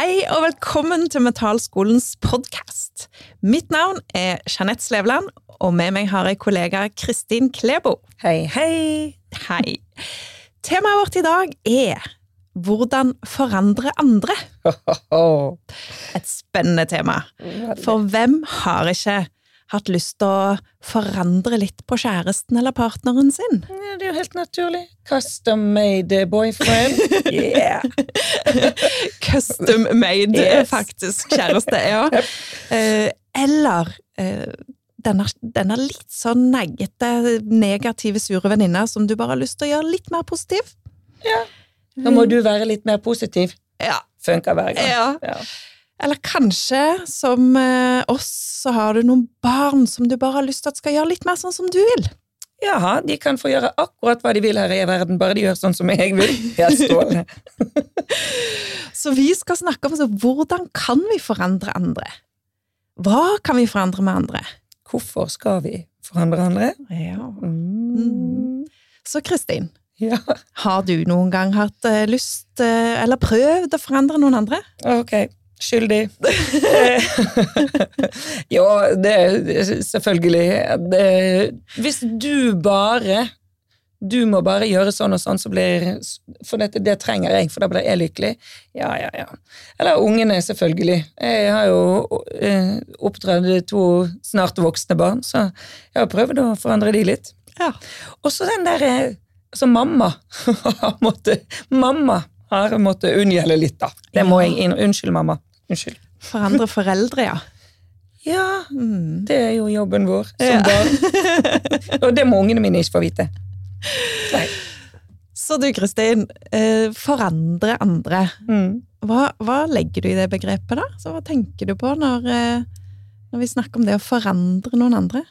Hei og velkommen til Metallskolens podkast. Mitt navn er Jeanette Slevland, og med meg har jeg kollega Kristin Klebo. Hei, hei! Hei. Temaet vårt i dag er hvordan forandre andre. Et spennende tema. For hvem har ikke hatt lyst til å forandre litt på kjæresten eller partneren sin? Ja, det er jo helt naturlig. Custom made boyfriend. Yeah! Custom made, Yes. faktisk, kjæreste. Ja. Eh, Eller eh, denne, denne litt sånn neggete, negative, sure venninna som du bare har lyst til å gjøre litt mer positiv. Ja. Nå må du være litt mer positiv. Ja. Funker hver gang. ja. Ja. Eller kanskje, som eh, oss, så har du noen barn som du bare har lyst til at skal gjøre litt mer sånn som du vil. Jaha, de kan få gjøre akkurat hva de vil her i verden, bare de gjør sånn som jeg vil. Helt strålende. Så vi skal snakke om så, hvordan kan vi forandre andre? Hva kan vi forandre med andre? Hvorfor skal vi forandre andre? Ja. Mm. Så Kristin, Ja, har du noen gang hatt eh, lyst eh, eller prøvd å forandre noen andre? ok. Skyldig. Jo, det selvfølgelig det, Hvis du bare Du må bare gjøre sånn og sånn, så blir For dette, det trenger jeg, for da blir jeg lykkelig. Ja, ja, ja. Eller ungene, selvfølgelig. Jeg har jo eh, oppdratt to snart voksne barn, så jeg har prøvd å forandre de litt. Ja. Og så den der eh, Altså, mamma har måttet Mamma har måttet unngjelde litt, da. Det må jeg inn... Unnskyld, mamma. Unnskyld. Forandre foreldre, ja. Ja, Mm. det er jo jobben vår som Ja. barn. Og det må ungene mine ikke få vite. Nei. Så du, Kristin, eh, forandre andre. Mm. Hva, hva legger du i det begrepet, da? Så hva tenker du på når, eh, når vi snakker om det å forandre noen andre?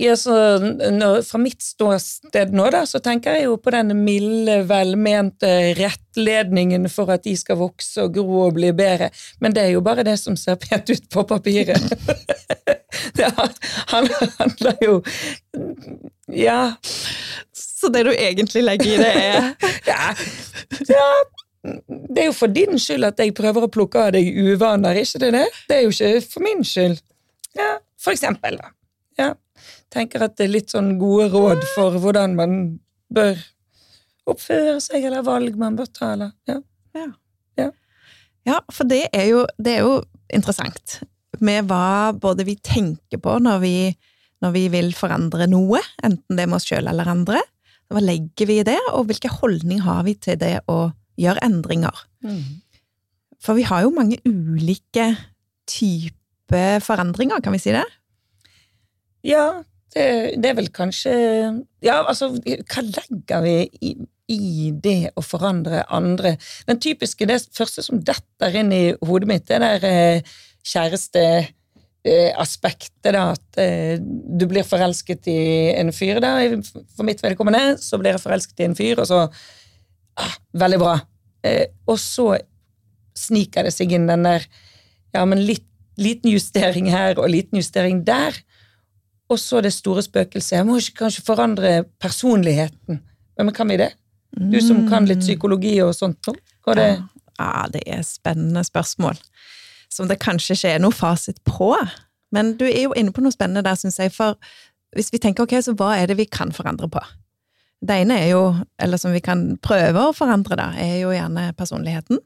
Ja, så når, fra mitt ståsted nå, da, så tenker jeg jo på den milde, velmente rettledningen for at de skal vokse og gro og bli bedre. Men det er jo bare det som ser pent ut på papiret. det han- handler jo Ja. Så det du egentlig legger i det, er ja. ja. Det er jo for din skyld at jeg prøver å plukke av deg uvaner, ikke det det? Det er jo ikke for min skyld. Ja, for eksempel, da. Ja. Tenker at det er litt sånn gode råd for hvordan man bør oppføre seg, eller valg man bør ta, eller ja. Ja, for det er jo, det er jo interessant med hva både vi tenker på når vi, når vi vil forandre noe, enten det med oss sjøl eller andre. Hva legger vi i det, og hvilken holdning har vi til det å gjøre endringer? For vi har jo mange ulike typer forandringer, kan vi si det? Ja, det, det er vel kanskje Ja, altså, hva legger vi i, i det å forandre andre? Den typiske, det første som detter inn i hodet mitt, det der eh, kjæresteaspektet, da, at eh, du blir forelsket i en fyr da. For mitt vedkommende så blir jeg forelsket i en fyr, og så ah, Veldig bra. Eh, og så sniker det seg inn den der Ja, men litt, liten justering her og liten justering der. Og så det store spøkelset. Jeg må ikke kanskje forandre personligheten. Men kan vi det? Du som kan litt psykologi og sånt nå? Det? Ja, det er spennende spørsmål. Som det kanskje ikke er noe fasit på. Men du er jo inne på noe spennende der, syns jeg. For hvis vi tenker ok, så hva er det vi kan forandre på? Det ene er jo, eller som vi kan prøve å forandre, da, er jo gjerne personligheten.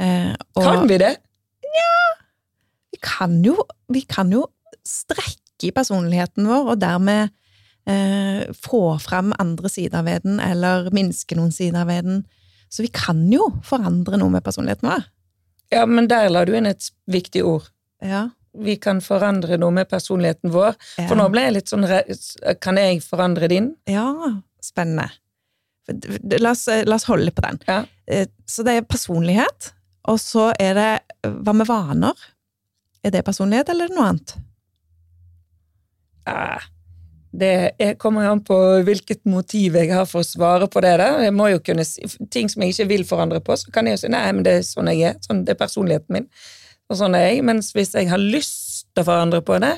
Eh, og Kan vi det? vi kan jo, vi kan jo strekke i personligheten vår, og dermed eh, få fram andre sider ved den, eller minske noen sider ved den. Så vi kan jo forandre noe med personligheten vår. Ja, men der la du inn et viktig ord. Ja. Vi kan forandre noe med personligheten vår. For nå ble jeg litt sånn Kan jeg forandre din? Ja, spennende. La oss, la oss holde på den. Ja. Eh, Så det er personlighet, og så er det Hva med vaner? Er det personlighet, eller er det noe annet? Eh, Det kommer an på hvilket motiv jeg har for å svare på det. Da. Jeg må jo kunne si Ting som jeg ikke vil forandre på, så kan jeg jo si nei, men det er sånn jeg er. Sånn, det er personligheten min. Og sånn er jeg. Mens hvis jeg har lyst til å forandre på det,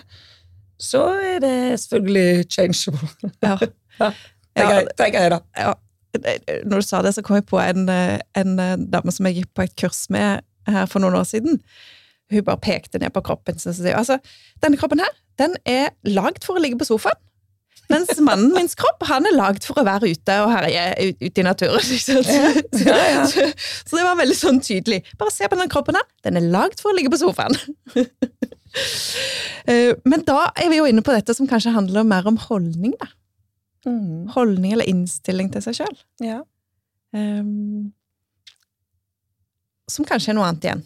så er det selvfølgelig changeable. Ja. Ja, jeg, tenker jeg, da. ja. Når du sa det, så kom jeg på en, eh, en eh, dame som jeg gikk på et kurs med her for noen år siden. Hun bare pekte ned på kroppen sin og sa altså, denne kroppen her, den er lagd for å ligge på sofaen. Mens mannen minns kropp, han er lagd for å være ute og herje ute i naturen. Så. Ja, ja. Så, så det var veldig sånn tydelig. Bare se på den kroppen her, den er lagd for å ligge på sofaen. Eh, Men da er vi jo inne på dette som kanskje handler mer om holdning, da. Mm. Holdning eller innstilling til seg sjøl. ja. som kanskje er noe annet igjen.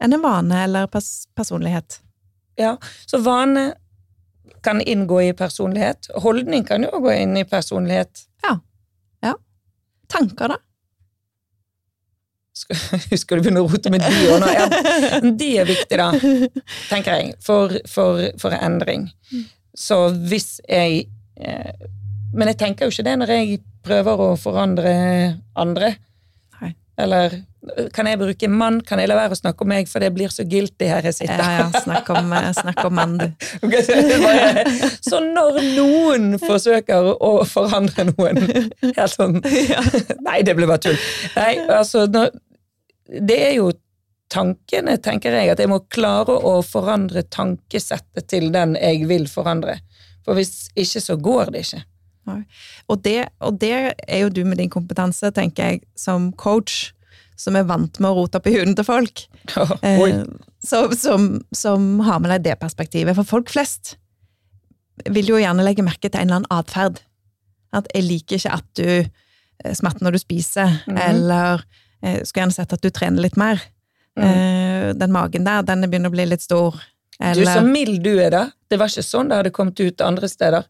Enn en vane eller pers personlighet. Ja, så vane kan inngå i personlighet. Holdning kan jo gå inn i personlighet. Ja. Tanker, da? Skal du begynne å rote med de òg nå? Ja, de er viktig, da, tenker jeg, for, for, for endring. Så hvis jeg eh, Men jeg tenker jo ikke det når jeg prøver å forandre andre. Nei. Eller kan jeg bruke mann? Kan jeg la være å snakke om meg, for det blir så guilty her jeg sitter? Ja, ja, snakk om, eh, snakk om mann, du. Så når noen forsøker å forandre noen helt sånn Nei, det ble bare tull. Nei, altså, det er jo tankene, tenker jeg, at jeg må klare å forandre tankesettet til den jeg vil forandre. For hvis ikke, så går det ikke. Og det, og det er jo du med din kompetanse, tenker jeg, som coach, som er vant med å rote opp i huden til folk. Eh, så, som, som har med deg det perspektivet. For folk flest vil jo gjerne legge merke til en eller annen atferd. At jeg liker ikke at du eh, smatter når du spiser, Mhm. eller eh, skulle gjerne sett at du trener litt mer. Mm. Eh, den magen der, den begynner å bli litt stor. Du, så mild du er da. Det var ikke sånn det hadde kommet ut andre steder.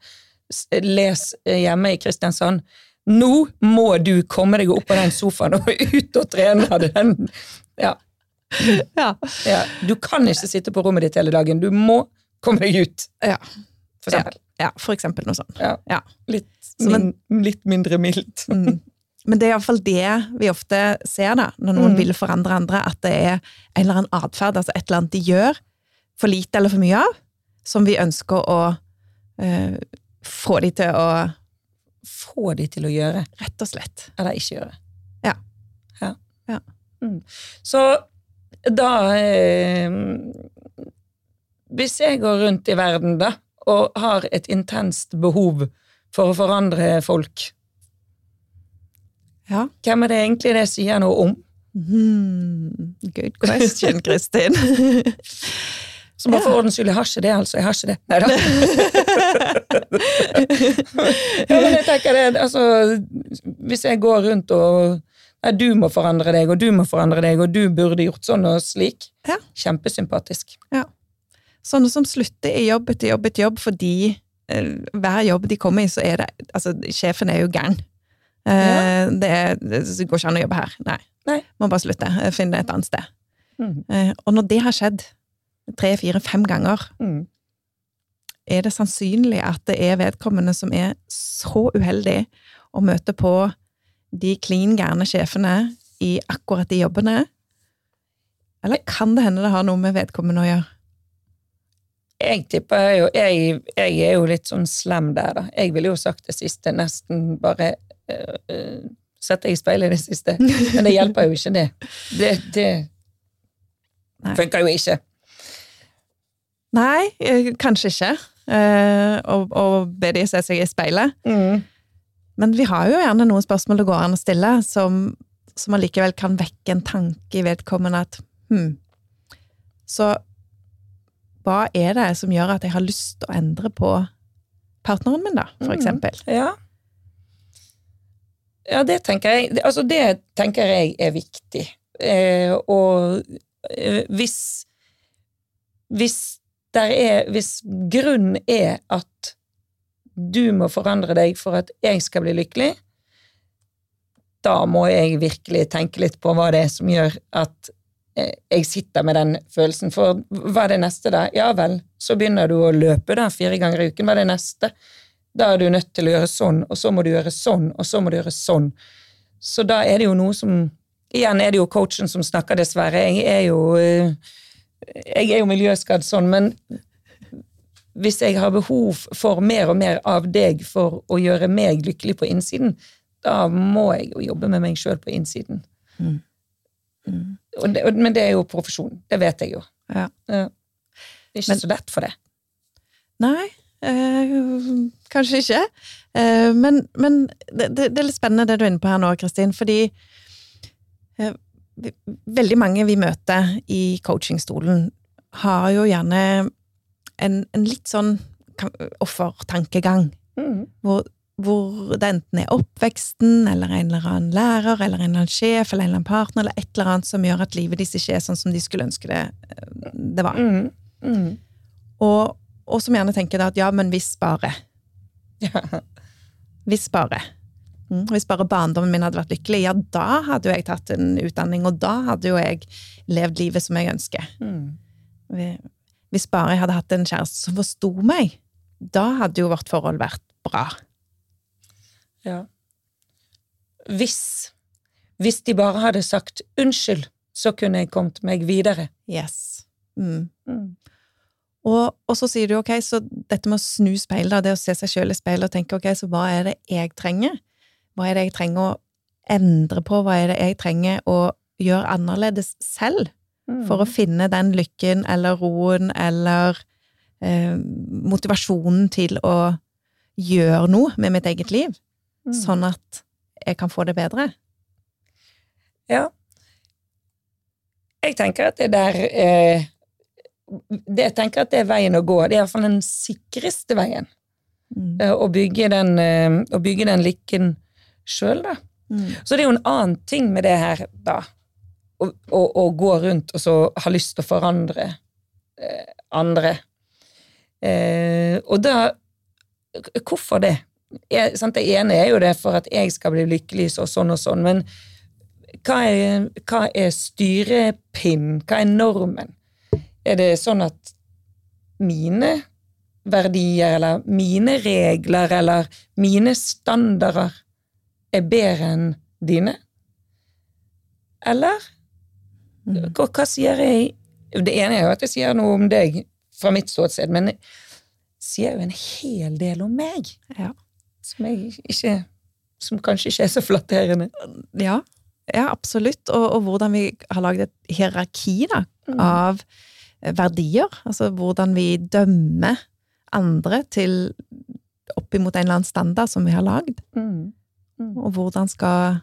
Les eh, hjemme i Kristiansand. Nå må du komme deg opp på den sofaen og ut og trene. Den. Ja, ja. ja. Du kan ikke sitte på rommet ditt hele dagen. Du må komme deg ut, Ja. for eksempel. ja, for eksempel noe sånt. Ja. Ja. Litt, min, litt mindre mildt. Mm. Men det er iallfall det vi ofte ser da, når noen Mm. vil forandre andre, at det er en eller annen atferd, altså et eller annet de gjør, for lite eller for mye av, som vi ønsker å eh, få de til å Få de til å gjøre, rett og slett eller ikke gjøre. Ja. ja. Ja. Mm. Så da eh, Hvis jeg går rundt i verden, da, og har et intenst behov for å forandre folk, Ja. hvem er det egentlig det sier noe om? Hmm, good question, Kristin. Så bare for ordens skyld, jeg har ikke det, altså. Jeg har ikke det. Nei da. ja, men jeg tenker det, altså Hvis jeg går rundt og Nei, du må forandre deg, og du må forandre deg, og du burde gjort sånn og slik. Ja. Kjempesympatisk. Sånne som slutter i jobb etter jobb etter jobb fordi eh, hver jobb de kommer i, så er det Altså, sjefen er jo gæren. Eh, det, er, det går ikke an å jobbe her. Nei. Nei. Må bare slutte. Finne et annet sted. Mm. Eh, og når det har skjedd tre, fire, fem ganger, Mm. er det sannsynlig at det er vedkommende som er så uheldig å møte på de klin gærne sjefene i akkurat de jobbene? Eller kan det hende det har noe med vedkommende å gjøre? Jeg tipper jo jeg, jeg er jo litt sånn slem der, da. Jeg ville jo sagt det siste, nesten bare øh, øh, Sette i speilet i det siste. Men det hjelper jo ikke, det. Det, det funker jo ikke. Nei, eh, kanskje ikke. Eh, å, å be de se seg i speilet. Mm. Men vi har jo gjerne noen spørsmål det går an å stille, som, som allikevel kan vekke en tanke i vedkommende at hm, Så hva er det som gjør at jeg har lyst til å endre på partneren min, da, for Mm. eksempel? Ja. Ja, det tenker jeg det- Altså, det tenker jeg er viktig. Eh, og eh, hvis Hvis er Hvis grunnen er at du må forandre deg for at jeg skal bli lykkelig, da må jeg virkelig tenke litt på hva det er som gjør at eh, jeg sitter med den følelsen. For hva er det neste, da? Ja vel, så begynner du å løpe da fire ganger i uken. Hva er det neste? Da er du nødt til å gjøre sånn, og så må du gjøre sånn, og så må du gjøre sånn. Så da er det jo noe som Igjen er det jo coachen som snakker, dessverre. Jeg er jo eh, Jeg er jo miljøskadd sånn, men hvis jeg har behov for mer og mer av deg for å gjøre meg lykkelig på innsiden, da må jeg jo jobbe med meg sjøl på innsiden. Mm. Og det, og, men det er jo profesjon. Det vet jeg jo. Ja. Ja. Det er ikke Men- så lett for det. Nei, eh, kanskje ikke. Eh, men men det, det, er litt spennende det du er inne på her nå, Kristin, fordi eh, veldig mange vi møter i coachingstolen, har jo gjerne en, en litt sånn offertankegang, Mm. hvor, hvor det enten er oppveksten, eller en eller annen lærer, eller en eller annen sjef, eller en eller annen partner, eller et eller annet som gjør at livet deres ikke er sånn som de skulle ønske det, eh, det var. Mm. Mm. Og, og som gjerne tenker da at ja, men hvis bare. Ja. Hvis bare. Mm. Hvis bare barndommen min hadde vært lykkelig, ja, da hadde jo jeg tatt en utdanning, og da hadde jo jeg levd livet som jeg ønsker. Mm. Hvis bare jeg hadde hatt en kjæreste som forsto meg, da hadde jo vårt forhold vært bra. Ja. Hvis Hvis de bare hadde sagt unnskyld, så kunne jeg kommet meg videre. Yes. Mm. Mm. Og, og så sier du ok, så dette med å snu speil, da, det å se seg sjøl i speilet og tenke ok, så hva er det jeg trenger? Hva er det jeg trenger å endre på? Hva er det jeg trenger å gjøre annerledes selv? Mm. for å finne den lykken eller roen eller eh, motivasjonen til å gjøre noe med mitt eget liv, Mm. sånn at jeg kan få det bedre. Ja. Jeg tenker at det der eh, det, Jeg tenker at det er veien å gå. Det er iallfall den sikreste veien. Mm. eh, Å bygge den, eh, å bygge den lykken sjøl, da. Mm. Så det er jo en annen ting med det her, da. Å, å, å gå rundt og så ha lyst til å forandre eh, andre. Eh, og da Hvorfor det? Jeg, sant, det ene er jo det for at jeg skal bli lykkelig så sånn og sånn, men hva er, hva er styrepinn? Hva er normen? Er det sånn at mine verdier eller mine regler eller mine standarder er bedre enn dine? Eller? Mm. Hva, hva sier jeg? Det ene er jo at jeg sier noe om deg fra mitt ståsted, men jeg sier jo en hel del om meg Ja. som, ikke, som kanskje ikke er så flatterende. Ja, ja, absolutt. Og, og hvordan vi har laget et hierarki da, Mm. av verdier. Altså hvordan vi dømmer andre til opp imot en eller annen standard som vi har lagd. Mm. Mm. Og hvordan skal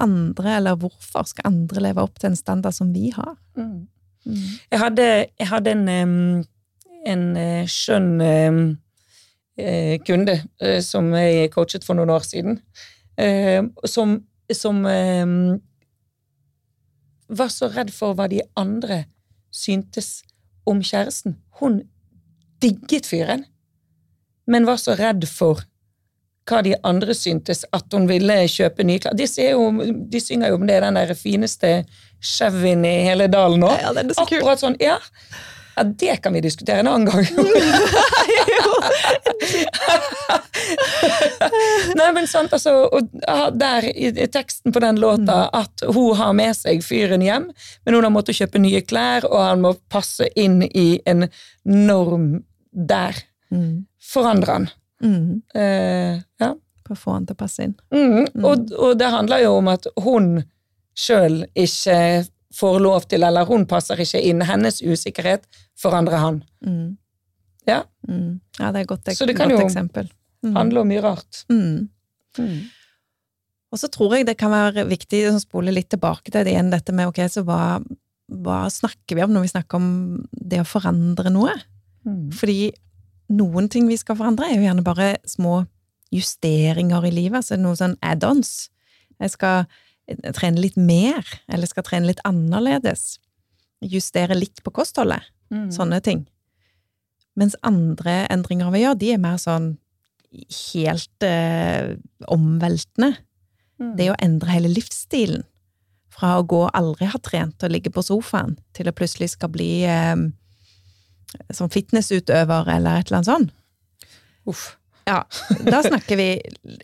andre, eller hvorfor skal andre leve opp til en standard som vi har? Mm. Mm. Jeg hadde, jeg hadde en, en eh, skjønn eh, kunde eh, som jeg coachet for noen år siden, som, som var så redd for hva de andre syntes om kjæresten. Hun digget fyren, men var så redd for hva de andre syntes, at hun ville kjøpe nye klær. De, ser jo, de synger jo om det, den der fineste Chevyen i hele dalen nå. Ja, er så kul. Akkurat sånn, ja. ja. Det kan vi diskutere en annen gang. Nei, men sant, altså, og Der i, i teksten på den låta at hun har med seg fyren hjem, men hun har måttet kjøpe nye klær, og han må passe inn i en norm der. Mm. Forandre han. Mm. Eh, ja. For å få han til å passe inn. Mm, og, og det handler jo om at hun sjøl ikke får lov til, eller hun passer ikke inn. Hennes usikkerhet forandrer han. Mm. Ja. Mm. Ja, det er et godt, Så det kan jo eksempel. Mm. Handler om mye rart. Mm. Mm. Og så tror jeg det kan være viktig å spole litt tilbake til det igjen, dette med ok, så hva, hva snakker vi om når vi snakker om det å forandre noe? Mm. Fordi noen ting vi skal forandre, er jo gjerne bare små justeringer i livet, altså noen sånn add-ons. Jeg skal trene litt mer, eller skal trene litt annerledes. Justere litt på kostholdet. Mm. Sånne ting. Mens andre endringer vi gjør, de er mer sånn helt eh, omveltende. Mm. Det å endre hele livsstilen. Fra å gå og aldri ha trent og ligge på sofaen, til å plutselig skal bli eh, som fitnessutøver eller et eller annet sånt. Uff. Ja, da snakker vi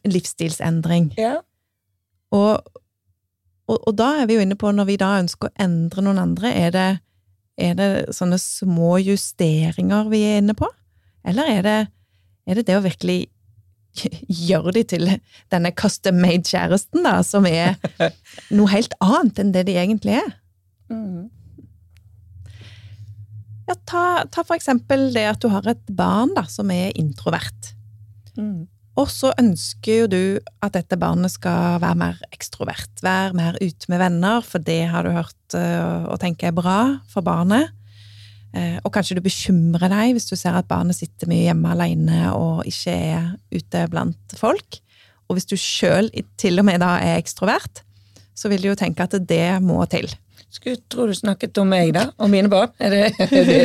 livsstilsendring. Ja. Og, og, og da er vi jo inne på, når vi da ønsker å endre noen andre, er det, er det sånne små justeringer vi er inne på? Eller er det er det, det å virkelig gjøre de til denne custom-made kjæresten, da, som er noe helt annet enn det de egentlig er? Mm. Ja, ta, ta for eksempel det at du har et barn da, som er introvert. Mm. Og så ønsker jo du at dette barnet skal være mer ekstrovert, være mer ute med venner, for det har du hørt uh, og tenker er bra for barnet. Uh, og kanskje du bekymrer deg hvis du ser at barnet sitter mye hjemme alene og ikke er ute blant folk. Og hvis du sjøl til og med da er ekstrovert, så vil du jo tenke at det må til. Skulle tro du snakket om meg, da, og mine barn. Er det, er det,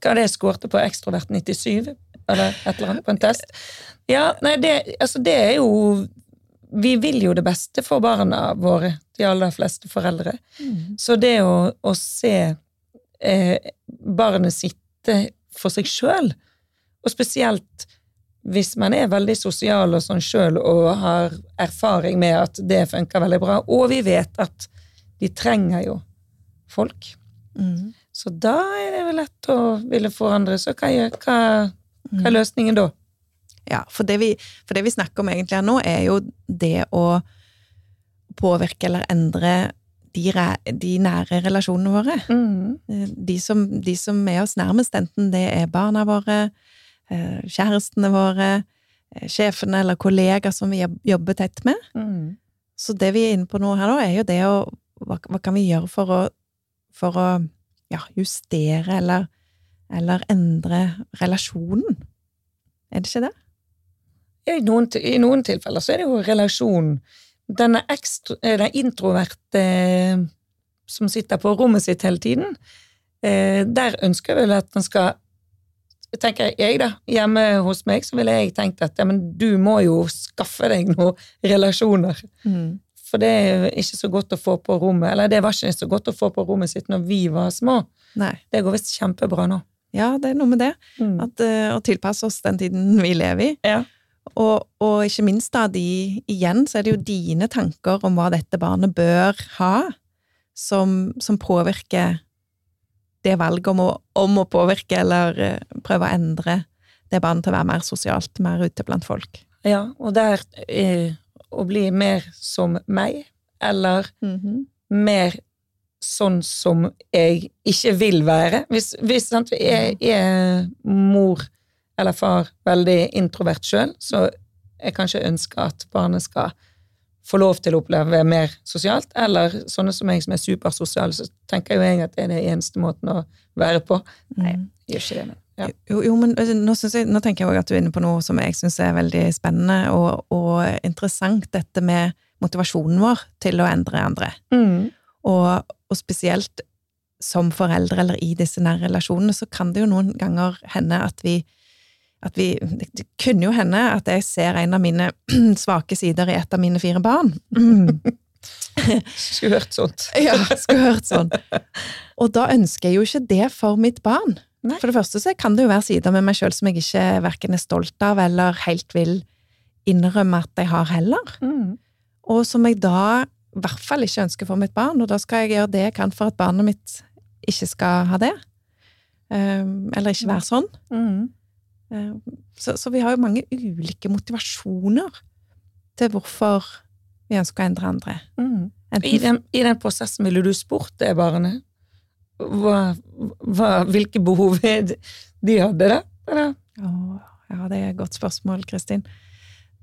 hva det jeg skårte på ekstrovert 97? Eller et eller annet på en test? Ja, nei, det, altså det er jo Vi vil jo det beste for barna våre, de aller fleste foreldre. Mm. Så det å, å se eh, barnet sitte for seg sjøl, og spesielt hvis man er veldig sosial og sånn sjøl og har erfaring med at det funker veldig bra, og vi vet at de trenger jo folk. Mm. Så da er det vel lett å ville forandre. Så hva, hva, hva er løsningen da? Ja, for det, vi, for det vi snakker om egentlig her nå, er jo det å påvirke eller endre de, de nære relasjonene våre. Mm. De som, de som er oss nærmest, enten det er barna våre, eh, kjærestene våre, eh, sjefene eller kollegaer som vi jobb- jobber tett med. Så det vi er inne på nå her, da, er jo det å Hva, hva kan vi gjøre for å, for å ja, justere eller, eller endre relasjonen? Er det ikke det? I noen, I noen tilfeller så er det jo relasjonen. Denne ekstra, eh, den introverte eh, som sitter på rommet sitt hele tiden, eh, der ønsker jeg vel at man skal tenker jeg da, Hjemme hos meg så ville jeg tenkt at ja, men du må jo skaffe deg noen relasjoner. For det er jo ikke så godt å få på rommet. Eller det var ikke så godt å få på rommet sitt når vi var små. Nei. Det går visst kjempebra nå. Ja, det er noe med det. At, uh, å tilpasse oss den tiden vi lever i. Ja. Og, og ikke minst da, de, igjen, så er det jo dine tanker om hva dette barnet bør ha, som, som påvirker det valget om å, om å påvirke eller uh, prøve å endre det barnet til å være mer sosialt, mer ute blant folk. Ja, og der eh, å bli mer som meg, eller mer sånn som jeg ikke vil være. Hvis, hvis sant, jeg er mor eller far veldig introvert sjøl, så jeg kanskje ønsker at barnet skal få lov til å oppleve mer sosialt, eller sånne som jeg som er supersosiale, så tenker jo jeg at det er det eneste måten å være på. Nei, gjør ikke det, men ja. Jo, jo, men eh, nå, jeg, nå tenker jeg òg at du er inne på noe som jeg syns er veldig spennende og, og interessant, dette med motivasjonen vår til å endre andre. Mm. Og, og spesielt som foreldre eller i disse nære relasjonene, så kan det jo noen ganger hende at vi at vi, det, kunne jo hende at jeg ser en av mine svake sider i et av mine fire barn. Skulle hørt sånt. Ja, skulle hørt sånn. Og da ønsker jeg jo ikke det for mitt barn. Nei. For det første så kan det jo være sider med meg sjøl som jeg ikke verken er stolt av eller helt vil innrømme at jeg har heller. Mm. Og som jeg da i hvert fall ikke ønsker for mitt barn, og da skal jeg gjøre det jeg kan for at barnet mitt ikke skal ha det. Um, eller ikke være sånn. Mm. Um, så, så vi har jo mange ulike motivasjoner til hvorfor vi ønsker å endre andre. Mm. I den, I den prosessen ville du spurt det barnet hva, hva, hvilke behov de hadde, da? Eller? Åh, ja, det er et godt spørsmål, Kristin.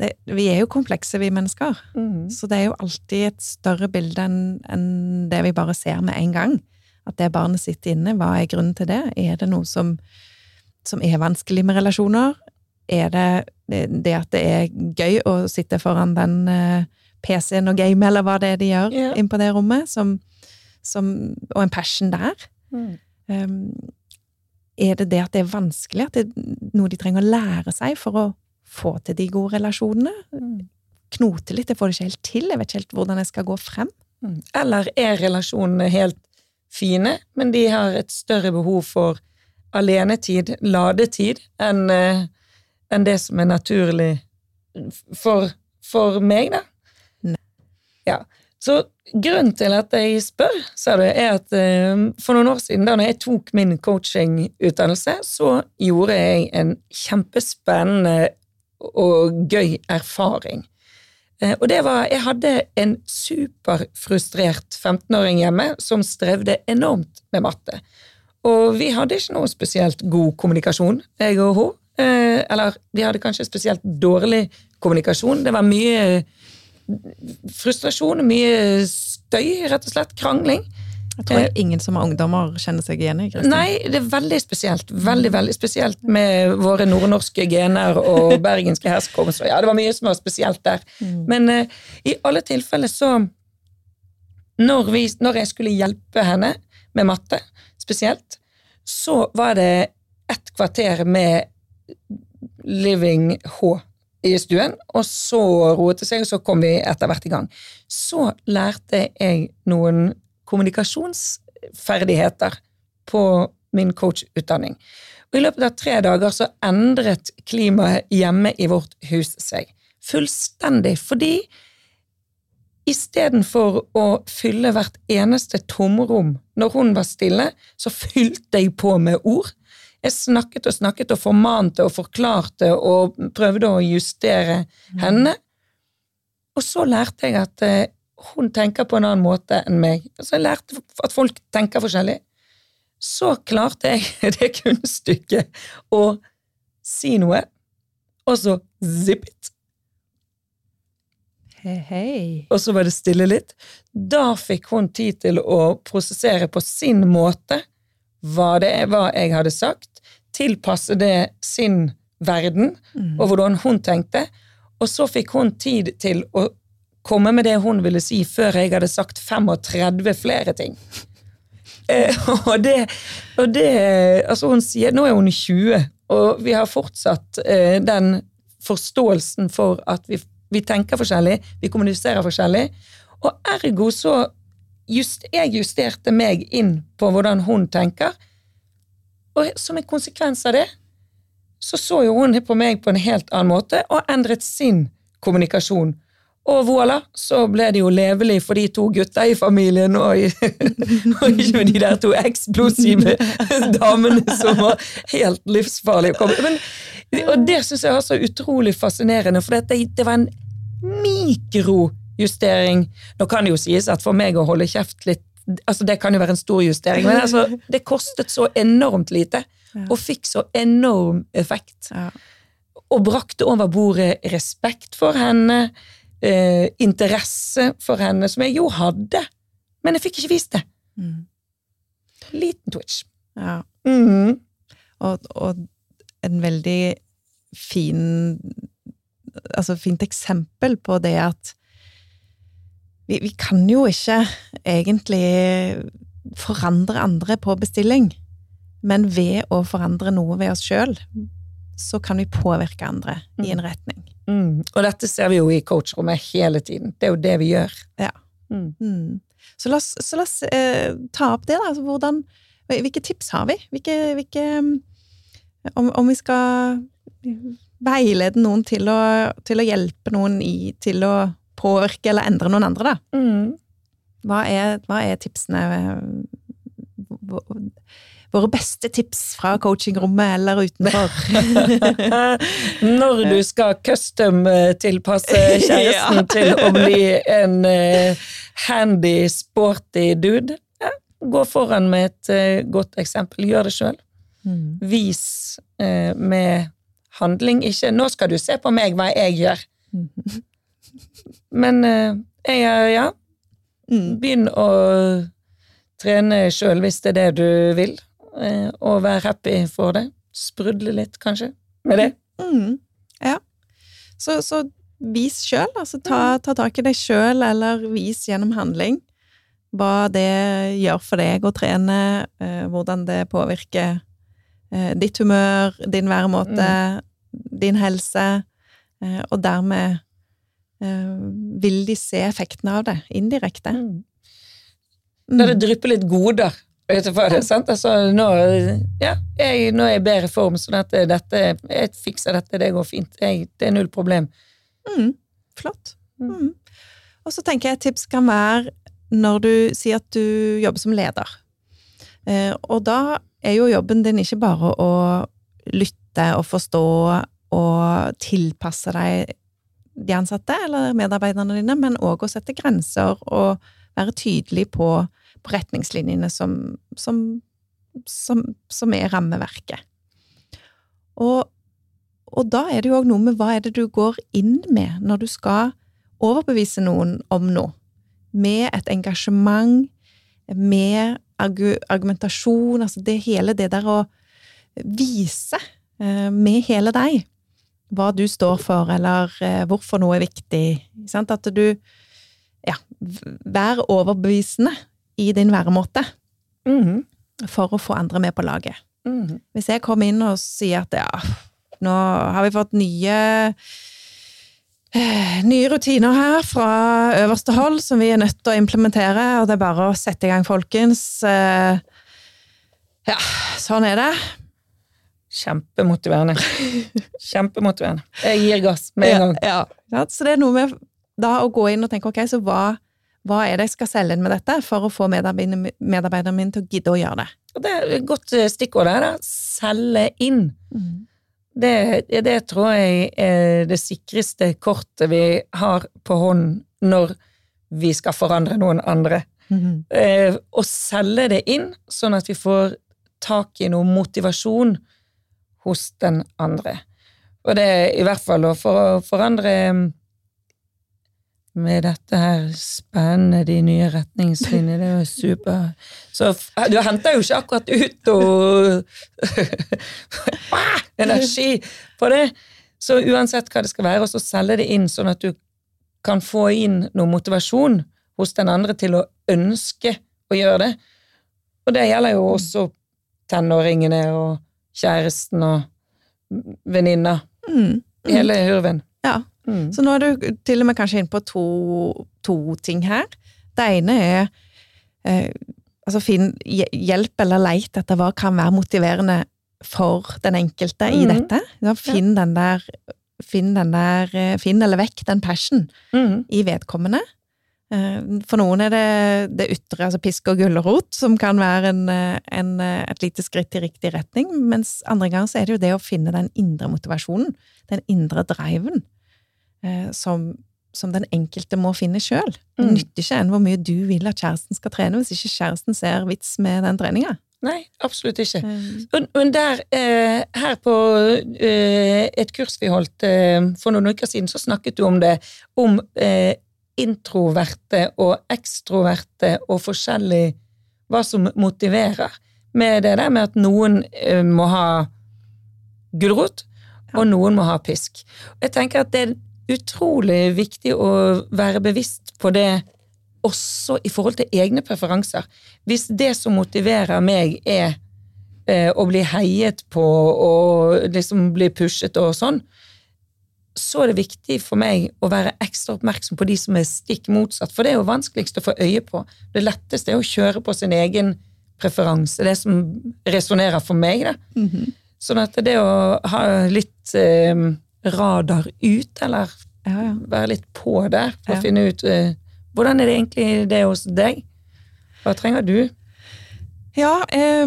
Det, vi er jo komplekse, vi mennesker. Mm. Så det er jo alltid et større bilde enn en det vi bare ser med en gang. At det barnet sitter inne, hva er grunnen til det? Er det noe som, som er vanskelig med relasjoner? Er det det det at det er gøy å sitte foran den uh, PC-en og game, eller hva det er de gjør yeah. inn på det rommet, som, som, og en passion der? Mm. Um, er det det at det er vanskelig, at det er noe de trenger å lære seg for å få til de gode relasjonene? Mm. Knote litt, jeg får det ikke helt til, jeg vet ikke helt hvordan jeg skal gå frem. Mm. Eller er relasjonene helt fine, men de har et større behov for alenetid, ladetid, enn eh, enn det som er naturlig for, for meg, da? Nei. Ja. Så grunnen til at jeg spør, sa du, er at eh, for noen år siden, da jeg tok min coachingutdannelse, så gjorde jeg en kjempespennende og gøy erfaring. Eh, og det var Jeg hadde en superfrustrert 15-åring hjemme som strevde enormt med matte. Og vi hadde ikke noe spesielt god kommunikasjon, jeg og hun. Eh, eller vi hadde kanskje spesielt dårlig kommunikasjon. Det var mye frustrasjon, mye støy, rett og slett. Krangling. Jeg tror jeg ingen som har ungdommer kjenner seg igjen i. Kristin. Nei, det er veldig spesielt. Veldig, veldig spesielt med våre nordnorske gener og bergenske herkomst. Ja, det var mye som var spesielt der. Mm. Men uh, i alle tilfeller så når, vi, når jeg skulle hjelpe henne med matte spesielt, så var det ett kvarter med Living H i stuen, og så roet det seg, og så kom vi etter hvert i gang. Så lærte jeg noen kommunikasjonsferdigheter på min coachutdanning. Og I løpet av tre dager så endret klimaet hjemme i vårt hus seg. Fullstendig. Fordi istedenfor å fylle hvert eneste tomrom når hun var stille, så fylte jeg på med ord. Jeg snakket og snakket og formante og forklarte og prøvde å justere henne. Og så lærte jeg at eh, hun tenker på en annen måte enn meg. Så jeg lærte at folk tenker forskjellig. Så klarte jeg det kunststykket å si noe, og så zip it. Hei, hei. Og så var det stille litt. Da fikk hun tid til å prosessere på sin måte hva det var jeg hadde sagt, tilpasse det sin verden og hvordan hun tenkte, og så fikk hun tid til å komme med det hun ville si, før jeg hadde sagt 35 flere ting. Eh, og det, og det Altså, hun sier Nå er hun 20, og vi har fortsatt eh, den forståelsen for at vi, vi tenker forskjellig, vi kommuniserer forskjellig, og ergo så just, Jeg justerte meg inn på hvordan hun tenker, og som en konsekvens av det så så jo hun på meg på en helt annen måte og endret sin kommunikasjon. Og voilà, så ble det jo levelig for de to gutta i familien, og, og ikke med de der to eksplosive damene som var helt livsfarlige. å komme. Men, og det syns jeg var så utrolig fascinerende, for det, det var en mikrojustering. Nå kan det jo sies at for meg å holde kjeft litt altså Det kan jo være en stor justering, men altså, det kostet så enormt lite, og fikk så enorm effekt. Og brakte over bordet respekt for henne, eh, interesse for henne, som jeg jo hadde, men jeg fikk ikke vist det. Mm. Liten twitch. ja. Mm. Og, og en veldig fin Altså fint eksempel på det at vi, vi kan jo ikke egentlig forandre andre på bestilling, men ved å forandre noe ved oss sjøl, så kan vi påvirke andre i en retning. Mm. Og dette ser vi jo i coachrommet hele tiden. Det er jo det vi gjør. Ja. Mm. Mm. Så la oss, så la oss eh, ta opp det, da. Altså, hvordan, hvilke tips har vi? Hvilke, hvilke om, om vi skal veilede noen til å, til å hjelpe noen i til å påvirke eller endre noen andre, da. Mm. Hva er, hva er tipsene Våre beste tips fra coachingrommet eller utenfor? Når du skal custom-tilpasse kjæresten Ja. til å bli en eh, handy, sporty dude, gå foran med et eh, godt eksempel. Gjør det sjøl. Mm. Vis eh, med handling. Ikke 'nå skal du se på meg hva jeg gjør'. Men eh, jeg er, ja, Mm. begynn å trene sjøl hvis det er det du vil, eh, og vær happy for det. Sprudle litt, kanskje, med det. Mm. Ja. Så, så vis sjøl, altså ta, ta tak i deg sjøl, eller vis gjennom handling hva det gjør for deg å trene, eh, hvordan det påvirker eh, ditt humør, din væremåte, din helse, eh, og dermed eh, vil de se effektene av det indirekte. Mm. Når det drypper litt goder utenfor det. sant? Altså, nå, ja, jeg, nå er jeg i bedre form, så dette, dette, jeg fikser dette, det går fint. Jeg, det er null problem. Mm, flott. Mm. Og så tenker jeg et tips kan være når du sier at du jobber som leder. Eh, og da er jo jobben din ikke bare å lytte og forstå og tilpasse deg de ansatte eller medarbeiderne dine, men òg å sette grenser og være tydelig på, på retningslinjene som, som, som, som, er rammeverket. Og, og da er det jo òg noe med hva er det du går inn med når du skal overbevise noen om noe. Med et engasjement, med argumentasjon, altså det hele det der å vise eh, med hele deg hva du står for, eller eh, hvorfor noe er viktig. At du ja, vær overbevisende i din væremåte mm -hmm. for å få andre med på laget. Mm -hmm. Hvis jeg kommer inn og sier at ja, nå har vi fått nye eh, nye rutiner her fra øverste hold som vi er nødt til å implementere, og det er bare å sette i gang, folkens. Ja, sånn er det. Kjempemotiverende. Kjempemotiverende. Jeg gir gass med en gang. Ja, ja. Så det er noe med da å gå inn og tenke ok, så hva, hva er det jeg skal selge inn med dette for å få medarbeiderne, medarbeideren mine til å gidde å gjøre det? Det er et godt eh, stikkord der, da. Selge inn. Mm. Det, det, tror jeg er det sikreste kortet vi har på hånd når vi skal forandre noen andre. Mm. Eh, å selge det inn, sånn at vi får tak i noe motivasjon hos den andre. Og det er i hvert fall for å forandre mm, med dette her spennende, de nye retningslinjene, det er jo super. Så du henter jo ikke akkurat ut og energi på det. Så uansett hva det skal være, så selge det inn sånn at du kan få inn noe motivasjon hos den andre til å ønske å gjøre det. Og det gjelder jo også tenåringene og kjæresten og venninna. Mm. Hele hurven. Ja. Mm. Så nå er du til og med kanskje inne på to, to ting her. Det ene er eh, altså finn hjelp eller leit etter hva kan være motiverende for den enkelte mm. i dette. Ja, finn den der Finn den der eh, Finn eller vekk den passion mm. i vedkommende. Eh, for noen er det det ytre, altså pisk og gulrot, som kan være en, eh, en, eh, et lite skritt i riktig retning, mens andre ganger så er det jo det å finne den indre motivasjonen, den indre driven, som, som den enkelte må finne sjøl. Det mm. nytter ikke enn hvor mye du vil at kjæresten skal trene, hvis ikke kjæresten ser vits med den treninga. Nei, absolutt ikke. Men der, eh, her på eh, et kurs vi holdt eh, for noen uker siden, så snakket du om det, om introverte og ekstroverte og forskjellig hva som motiverer. Med det der med at noen eh, må ha gulrot, og noen må ha pisk. Jeg tenker at det er utrolig viktig å være bevisst på det også i forhold til egne preferanser. Hvis det som motiverer meg, er eh, å bli heiet på og liksom bli pushet og sånn, så er det viktig for meg å være ekstra oppmerksom på de som er stikk motsatt, for det er jo vanskeligst å få øye på. Det letteste er å kjøre på sin egen preferanse, det som resonnerer for meg. da. Mm -hmm. Sånn at det å ha litt eh, radar ut, eller ja, ja. være litt på der, for ja. å finne ut eh, hvordan er det egentlig det hos deg? Hva trenger du? Ja, eh,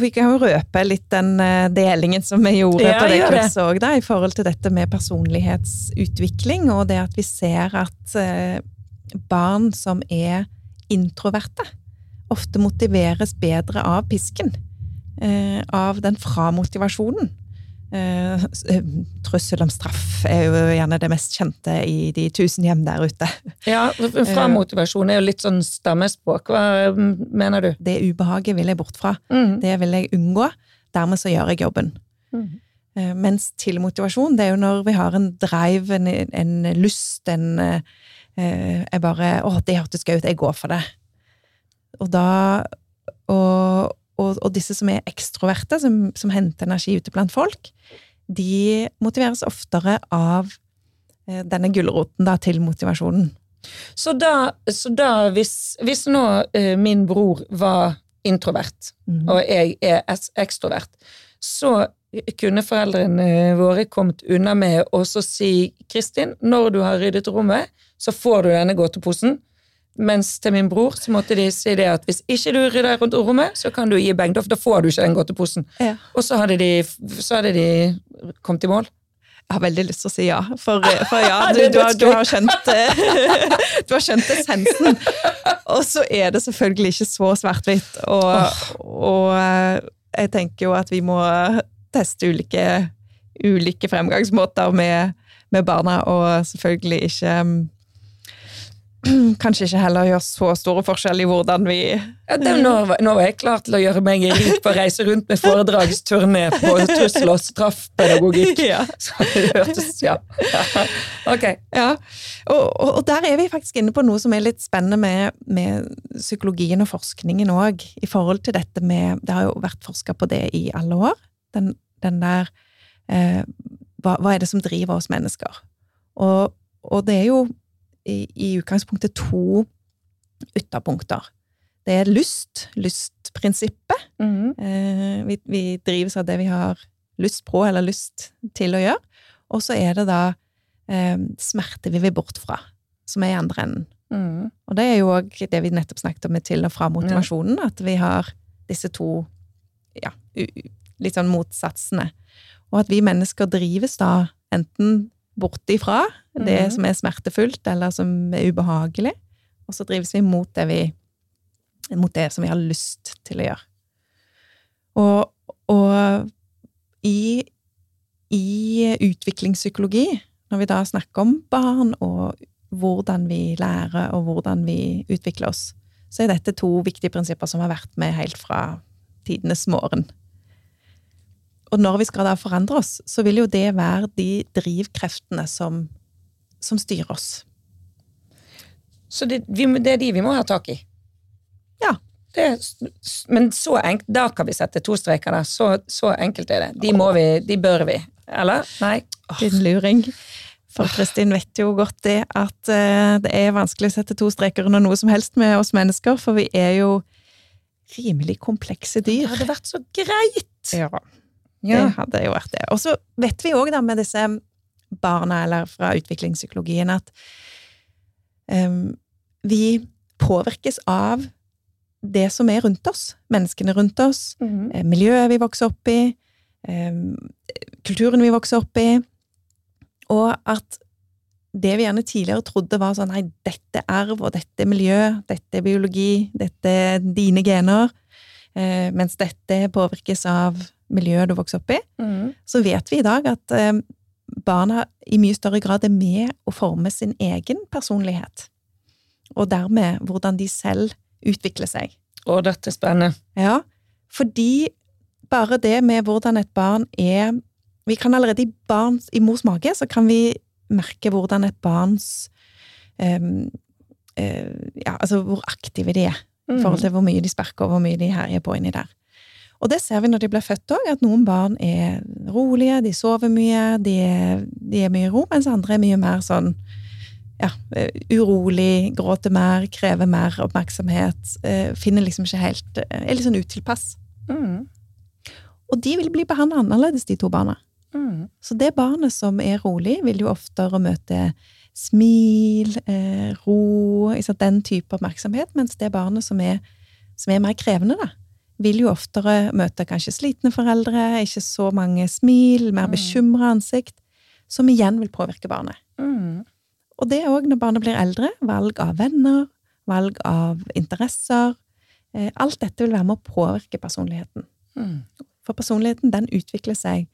vi kan jo røpe litt den eh, delingen som vi gjorde ja, på det kurset òg, i forhold til dette med personlighetsutvikling, og det at vi ser at eh, barn som er introverte, ofte motiveres bedre av pisken. Eh, av den framotivasjonen. Uh, trussel om straff er jo gjerne det mest kjente i de tusen hjem der ute. Ja, fra motivasjon er jo litt sånn stammespråk. Hva mener du? Det ubehaget vil jeg bort fra. Mm. Det vil jeg unngå. Dermed så gjør jeg jobben. Mm. Mens til motivasjon, det er jo når vi har en drive, en, en lyst, en Jeg bare Å, det hørtes gøy ut, jeg går for det. Og da og, og, og, disse som er ekstroverte, som, som, henter energi ute blant folk, de motiveres oftere av eh, denne gulroten da, til motivasjonen. Så da, så da hvis, hvis, nå eh, min bror var introvert, mm. og jeg er ekstrovert, så kunne foreldrene våre kommet unna med å si Kristin, når du har ryddet rommet, så får du denne godteposen. Mens til min bror så måtte de si det at hvis ikke du rydder rundt rommet, så kan du gi beng. Da får du ikke den godteposen. Ja. Og så hadde, de, så hadde de kommet i mål. Jeg har veldig lyst til å si ja, for, for ja, du, du, har, du, har skjønt, eh, du har skjønt essensen. Og så er det selvfølgelig ikke så svart-hvitt. Og, og eh, jeg tenker jo at vi må teste ulike, ulike fremgangsmåter med, med barna, og selvfølgelig ikke mm, Kanskje ikke heller gjør så store forskjell i hvordan vi Ja, det, nå, nå var jeg klar til å gjøre meg rik på å reise rundt med foredragsturné på trussel- og straffpedagogikk. Ja. Så det hørtes Ja. Ok. Ja, og, og der er vi faktisk inne på noe som er litt spennende med, med psykologien og forskningen òg, i forhold til dette med Det har jo vært forska på det i alle år. Den, den der eh, hva, hva er det som driver oss mennesker? Og, og det er jo i, i utgangspunktet to ytterpunkter. Det er lyst, lystprinsippet. Mm. Eh, vi, vi drives av det vi har lyst på eller lyst til å gjøre. Og så er det da eh, smerte vi vil bort fra, som er i andre enden. Mm. Og det er jo òg det vi nettopp snakket om med til og fra motivasjonen, at vi har disse to ja, litt sånn motsatsene. Og at vi mennesker drives da enten bort ifra det mm. som er smertefullt, eller som er ubehagelig, og så drives vi mot det vi mot det som vi har lyst til å gjøre. Og, og i, i utviklingspsykologi, når vi da snakker om barn og hvordan vi lærer og hvordan vi utvikler oss, så er dette to viktige prinsipper som har vært med helt fra tidenes morgen. Og når vi skal da forandre oss, så vil jo det være de drivkreftene som, som styrer oss. Så det, vi, det er de vi må ha tak i? Ja. Det, men så enkelt, da kan vi sette to streker der. Så, så enkelt er det. De må vi, de bør vi. Eller? Nei? Din luring. For Kristin vet jo godt det at eh, det er vanskelig å sette to streker under noe som helst med oss mennesker, for vi er jo rimelig komplekse dyr. Det hadde vært så greit! Ja, Ja. det hadde jo vært det. Og så vet vi òg da med disse barna, eller fra utviklingspsykologien, at um, vi påvirkes av det som er rundt oss. Menneskene rundt oss, mm -hmm. miljøet vi vokser opp i, um, kulturen vi vokser opp i, og at det vi gjerne tidligere trodde var sånn nei, dette er arv, og dette er miljø, dette er biologi, dette er dine gener, Uh, mens dette påvirkes av miljøet du vokser opp i, mm. så vet vi i dag at eh, barna i mye større grad er med å forme sin egen personlighet. Og dermed hvordan de selv utvikler seg. Å, dette er spennende. Ja, fordi bare det med hvordan et barn er Vi kan allerede i, barns, i mors mage så kan vi merke hvordan et barns em, eh, Ja, altså hvor aktive de er i forhold til hvor mye de sparker og hvor mye de herjer på inni der. Og det ser vi når de blir født òg, at noen barn er rolige, de sover mye, de er, de er mye i ro, mens andre er mye mer sånn ja, eh, urolig, gråter mer, krever mer oppmerksomhet, eh, finner liksom ikke helt eh, Er litt sånn utilpass. Mm. Og de vil bli behandla annerledes, de to barna. Mm. Så det barnet som er rolig, vil jo oftere møte smil, eh, ro, den type oppmerksomhet, mens det barnet som er, som er mer krevende, da, vil jo oftere møte kanskje slitne foreldre, ikke så mange smil, mer Mm. bekymra ansikt, som igjen vil påvirke barnet. Mm. Og det òg når barnet blir eldre, valg av venner, valg av interesser. Eh, alt dette vil være med å påvirke personligheten. Mm. For personligheten den utvikler seg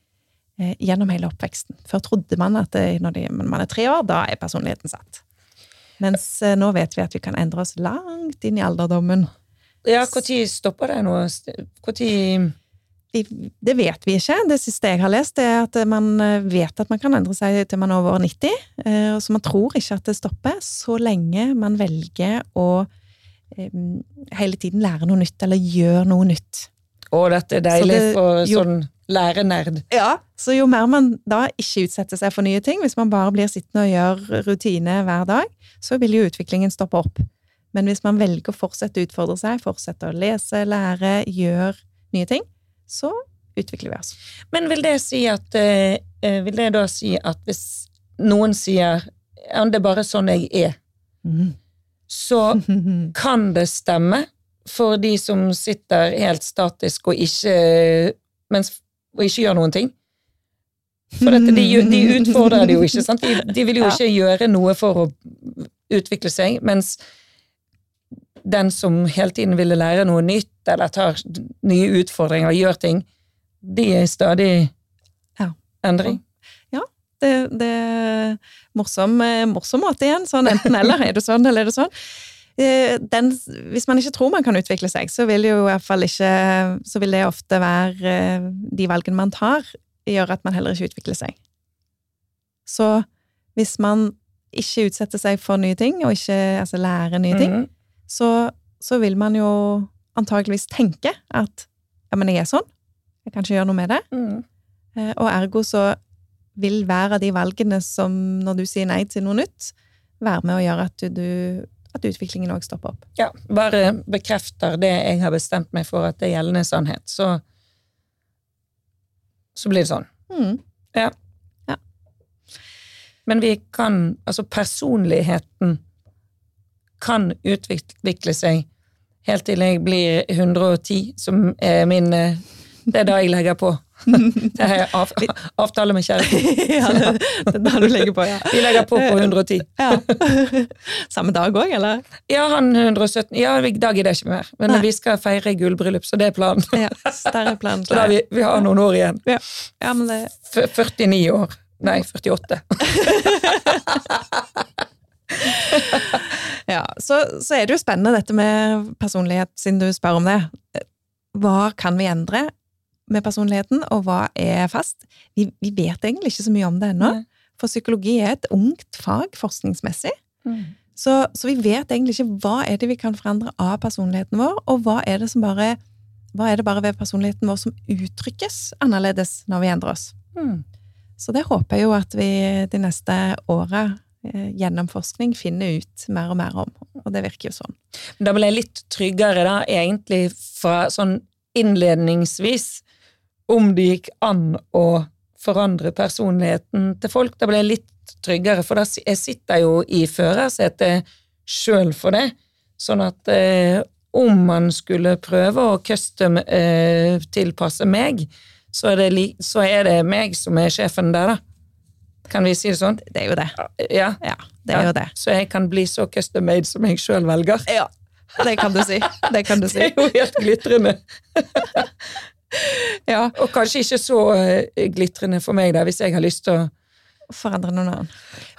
eh, gjennom hele oppveksten. Før trodde man at det, når de, man er tre år, da er personligheten satt. Mens eh, nå vet vi at vi kan endre oss langt inn i alderdommen. Ja, når stopper det nå? Når det vet vi ikke. Det siste jeg har lest, er at man eh, vet at man kan endre seg til man er over 90. eh, Så man tror ikke at det stopper, så lenge man velger å eh, hele tiden lære noe nytt, eller gjøre noe nytt. Å, dette er deilig Så det- for sånn lærenerd. Ja, så jo mer man da ikke utsetter seg for nye ting, hvis man bare blir sittende og gjør rutine hver dag, så vil jo utviklingen stoppe opp. Men hvis man velger å fortsette å utfordre seg, fortsette å lese, lære, gjøre nye ting, så utvikler vi oss. Men vil det si at eh, eh, Vil det da si at hvis noen sier ja, det er bare sånn jeg er, så kan det stemme for de som sitter helt statisk og ikke, mens, og ikke gjør noen ting? For dette, de, de utfordrer det jo ikke, sant? De, de vil jo Ja. ikke gjøre noe for å utvikle seg, mens den som hele tiden ville lære noe nytt, eller tar nye utfordringer og gjør ting, de er i stadig Ja. endring. Det, det er morsom, eh, morsom måte igjen. Sånn enten eller. Er det sånn, eller er det sånn? Eh, Den, hvis man ikke tror man kan utvikle seg, så vil jo i hvert fall ikke Så vil det ofte være eh, de valgene man tar, gjør at man heller ikke utvikler seg. Så hvis man ikke utsetter seg for nye ting, og ikke altså, lærer nye ting, Mhm. Så, så vil man jo antageligvis tenke at ja, men jeg er sånn, jeg kan ikke gjøre noe med det. Mhm. Eh, Og ergo så vil hver av de valgene som, når du sier nei til noe nytt, være med å gjøre at, du, at utviklingen òg stopper opp. Ja, bare bekrefter det jeg har bestemt meg for at det er gjeldende sannhet, så så blir det sånn. Mm. Men vi kan, altså personligheten kan utvikle seg helt til jeg blir 110, som er min eh, Det er da jeg legger på. Det har jeg av, avtale med kjæresten. ja, det, det er da du legger på, ja. Vi legger på på 110. ja. Samme dag òg, eller? Ja, han 117. Ja, i dag er det ikke mer. Men Nei. vi skal feire gullbryllup, så det er planen. Ja, større plan. Så da vi, vi har noen år igjen. Ja, men det, 49 år. Nei, 48. ja. Så, så er det jo spennende dette med personlighet, siden du spør om det. Hva kan vi endre med personligheten, og hva er fast? Vi, vi vet egentlig ikke så mye om det ennå. For psykologi er et ungt fag forskningsmessig. Så, så vi vet egentlig ikke hva er det vi kan forandre av personligheten vår, og hva er det som bare hva er det bare ved personligheten vår som uttrykkes annerledes når vi endrer oss? Mm. Så det håper jeg jo at vi de neste åra gjennom forskning finner ut mer og mer om. Og det virker jo sånn. Da ble jeg litt tryggere, da, egentlig fra sånn innledningsvis, om det gikk an å forandre personligheten til folk. Da ble jeg litt tryggere, for da jeg sitter jo i førersetet sjøl for det. Sånn at eh, om man skulle prøve å custom eh, meg, så er, det så er det meg som er sjefen der, da. Kan vi si det sånn? Det er jo det. Ja. Ja, det er Ja. jo det. Så jeg kan bli så custom made som jeg sjøl velger. Ja, det kan du si. Det kan du Det er jo helt glitrende. Ja. Og kanskje ikke så eh, glitrende for meg, da, hvis jeg har lyst til å Forandre noen annen.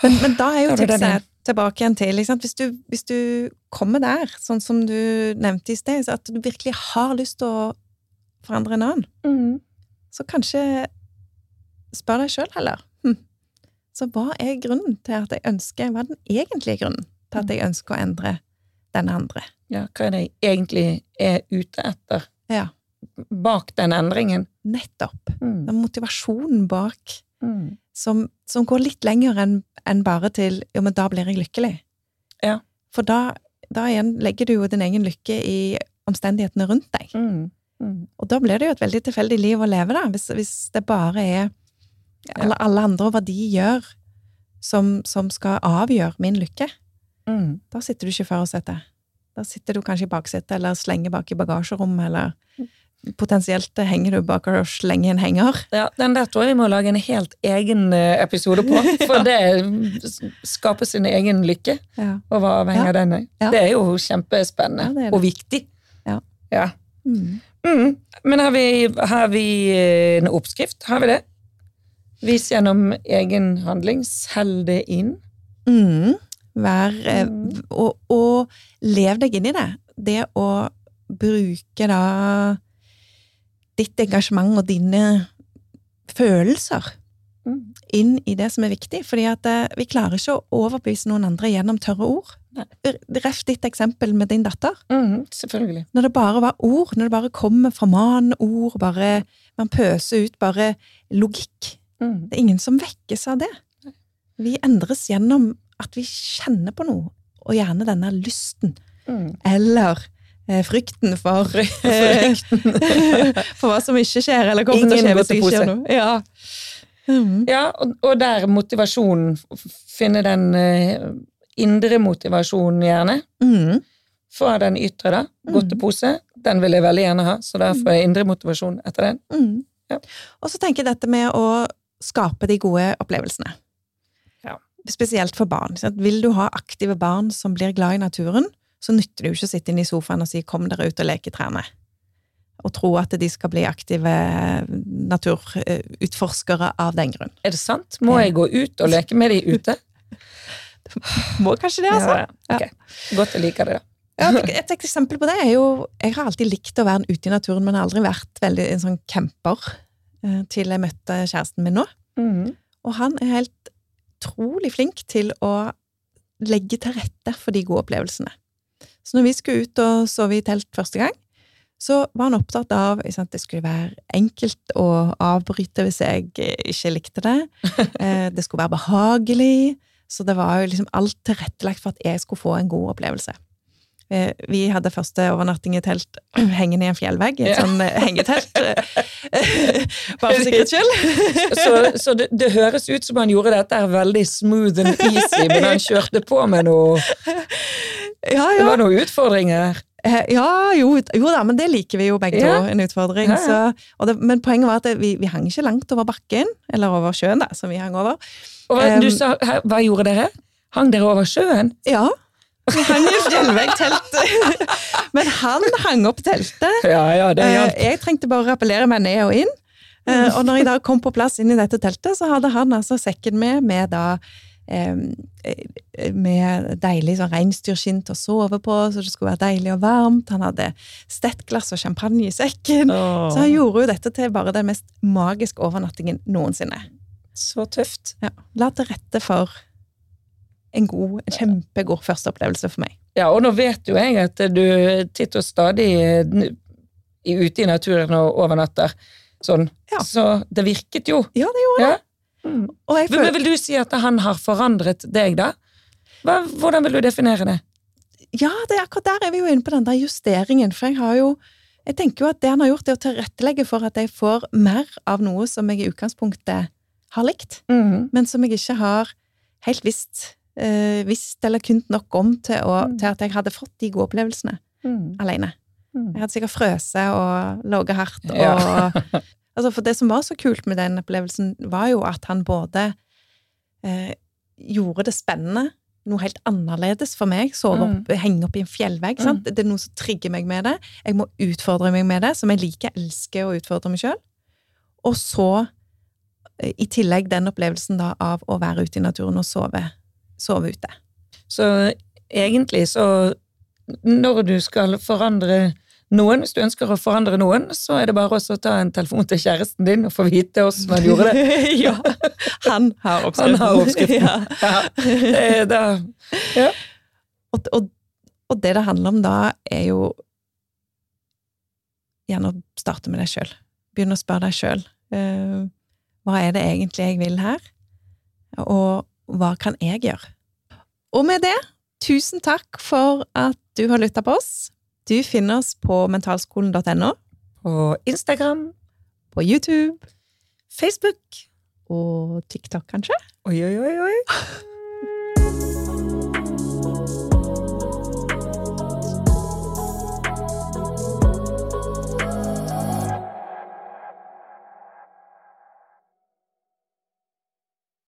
Men, men da er jo tipset tilbake igjen til ikke sant? Hvis, du, hvis du kommer der, sånn som du nevnte i sted, at du virkelig har lyst til å forandre en annen, så kanskje spør deg sjøl heller. Så hva er grunnen til at jeg ønsker Hva er den egentlige grunnen til at jeg ønsker å endre den andre? Ja, hva er det jeg egentlig er ute etter Ja, bak den endringen? nettopp. Mm. Den motivasjonen bak Mm. som, som går litt lenger enn en bare til jo, men da blir jeg lykkelig. Ja. For da, da igjen legger du jo din egen lykke i omstendighetene rundt deg. Mm. Mm. Og da blir det jo et veldig tilfeldig liv å leve, da, hvis, hvis det bare er alle, alle andre og hva de gjør, som, som skal avgjøre min lykke. Mm. Da sitter du ikke i førersetet. Da sitter du kanskje i baksetet, eller slenger bak i bagasjerommet, eller potensielt henger du bak og slenger en henger. Ja, den der tror jeg vi må lage en helt egen eh, episode på, for det skaper sin egen lykke, Ja. og hva avhenger Ja. den av. Ja. Det er jo kjempespennende Ja, det det. og viktig. Ja. Ja. Mm. Mm. Men har vi, har vi eh, en oppskrift? Har vi det? Vis gjennom egen handling. Selg det inn. Mm. Vær eh, Mm. og, og lev deg inn i det. Det å bruke da ditt engasjement og dine følelser Mm. inn i det som er viktig. Fordi at eh, vi klarer ikke å overbevise noen andre gjennom tørre ord. Reff Ref ditt eksempel med din datter. Mm, selvfølgelig. Når det bare var ord, når det bare kommer fra man ord, bare man pøser ut bare logikk. Mm. Det er ingen som vekkes av det. Vi endres gjennom at vi kjenner på noe, og gjerne denne lysten, Mm. eller eh, frykten for, Frykten. for hva som ikke skjer, eller kommer til å Ingen skje hvis det ikke skjer noe. Ja. Mm. Ja, og, og der motivasjonen, finne den eh, indre motivasjonen gjerne. Mm. Fra den ytre, da. Godtepose. Den vil jeg veldig gjerne ha, så da får jeg indre motivasjon etter den. Mhm. Ja. Og så tenker jeg dette med å skape de gode opplevelsene. Ja. Spesielt for barn. Så vil du ha aktive barn som blir glad i naturen, så nytter det jo ikke å sitte inne i sofaen og si 'kom dere ut og leke i trærne'. Og tro at de skal bli aktive naturutforskere av den grunn. Er det sant? Må jeg gå ut og leke med de ute? Må kanskje det, altså. Ja, ja. Okay. Godt jeg liker det, da. Ja, et, eksempel på det er jo Jeg har alltid likt å være ute i naturen, men har aldri vært veldig en sånn camper eh, til jeg møtte kjæresten min nå. Mm. Og han er helt utrolig flink til å legge til rette for de gode opplevelsene. Så når vi skulle ut og sove i telt første gang, så var han opptatt av at det skulle være enkelt å avbryte hvis jeg ikke likte det. Eh, det skulle være behagelig. Så det var jo liksom alt tilrettelagt for at jeg skulle få en god opplevelse. Eh, vi hadde første overnatting i telt hengende i en fjellvegg, i et Ja. sånn eh, hengetelt. Bare for sikkerhets skyld. Så, så det, det høres ut som han gjorde dette her veldig smooth and easy, men han kjørte på med noe Ja, Det var noen utfordringer. Eh, Ja, jo, jo da, men det liker vi jo begge Ja. to, en utfordring. Ja, ja. Så, det, men poenget var at vi, vi hang ikke langt over bakken, eller over sjøen, da, som vi hang over. Og hva, du Um, sa, hva gjorde dere? Hang dere over sjøen? Ja, vi hang i teltet. men han hang opp teltet. Ja, ja, det Eh, hjalp. Jeg trengte bare å rappellere meg ned og inn. Eh, Og når jeg da kom på plass inn i dette teltet, så hadde han altså sekken med, med da eh, med deilig sånn reinsdyrskinn til å sove på, så det skulle være deilig og varmt. Han hadde stettglass og champagne i sekken. Så han gjorde jo dette til bare den mest magiske overnattingen noensinne. Så tøft. Ja. La til rette for en god, en kjempegod førsteopplevelse for meg. Ja, og nå vet jo jeg at du titt og stadig ute i naturen og overnatter. Sånn. Ja. Så det virket jo. Ja, det gjorde Ja. Mm. Jeg Men føler, vil du si at han har forandret deg, da? Hva, hvordan vil du definere det? ja, det er akkurat der er vi jo inne på den der justeringen, for jeg har jo jeg tenker jo at det han har gjort, er å tilrettelegge for at jeg får mer av noe som jeg i utgangspunktet har likt, Mm. men som jeg ikke har helt visst, eh, visst eller kunnet nok om til, å, Mm. til at jeg hadde fått de gode opplevelsene Mm. alene. Mm. Jeg hadde sikkert frøst og ligget hardt. Og, Ja. altså for det som var så kult med den opplevelsen, var jo at han både eh, gjorde det spennende, noe helt annerledes for meg. Sove opp, henge opp i en fjellvegg. Mm. Det er noe som trigger meg med det. Jeg må utfordre meg med det, som jeg liker. Elsker å utfordre meg sjøl. Og så, eh, i tillegg, den opplevelsen da av å være ute i naturen og sove, sove ute. Så egentlig så Når du skal forandre noen, hvis du ønsker å forandre noen, så er det bare å ta en telefon til kjæresten din og få vite hvordan man gjorde det. ja. Han har oppskriften. Han har oppskriften. Ja. Ja, Da, ja. Og, og, og det det handler om da, er jo gjerne å starte med deg sjøl. Begynne å spørre deg sjøl. hva er det egentlig jeg vil her? Og hva kan jeg gjøre? Og med det, tusen takk for at du har lytta på oss. Du finner oss på mentalskolen.no, på Instagram, på YouTube Facebook og TikTok, kanskje. Oi, oi, oi, oi.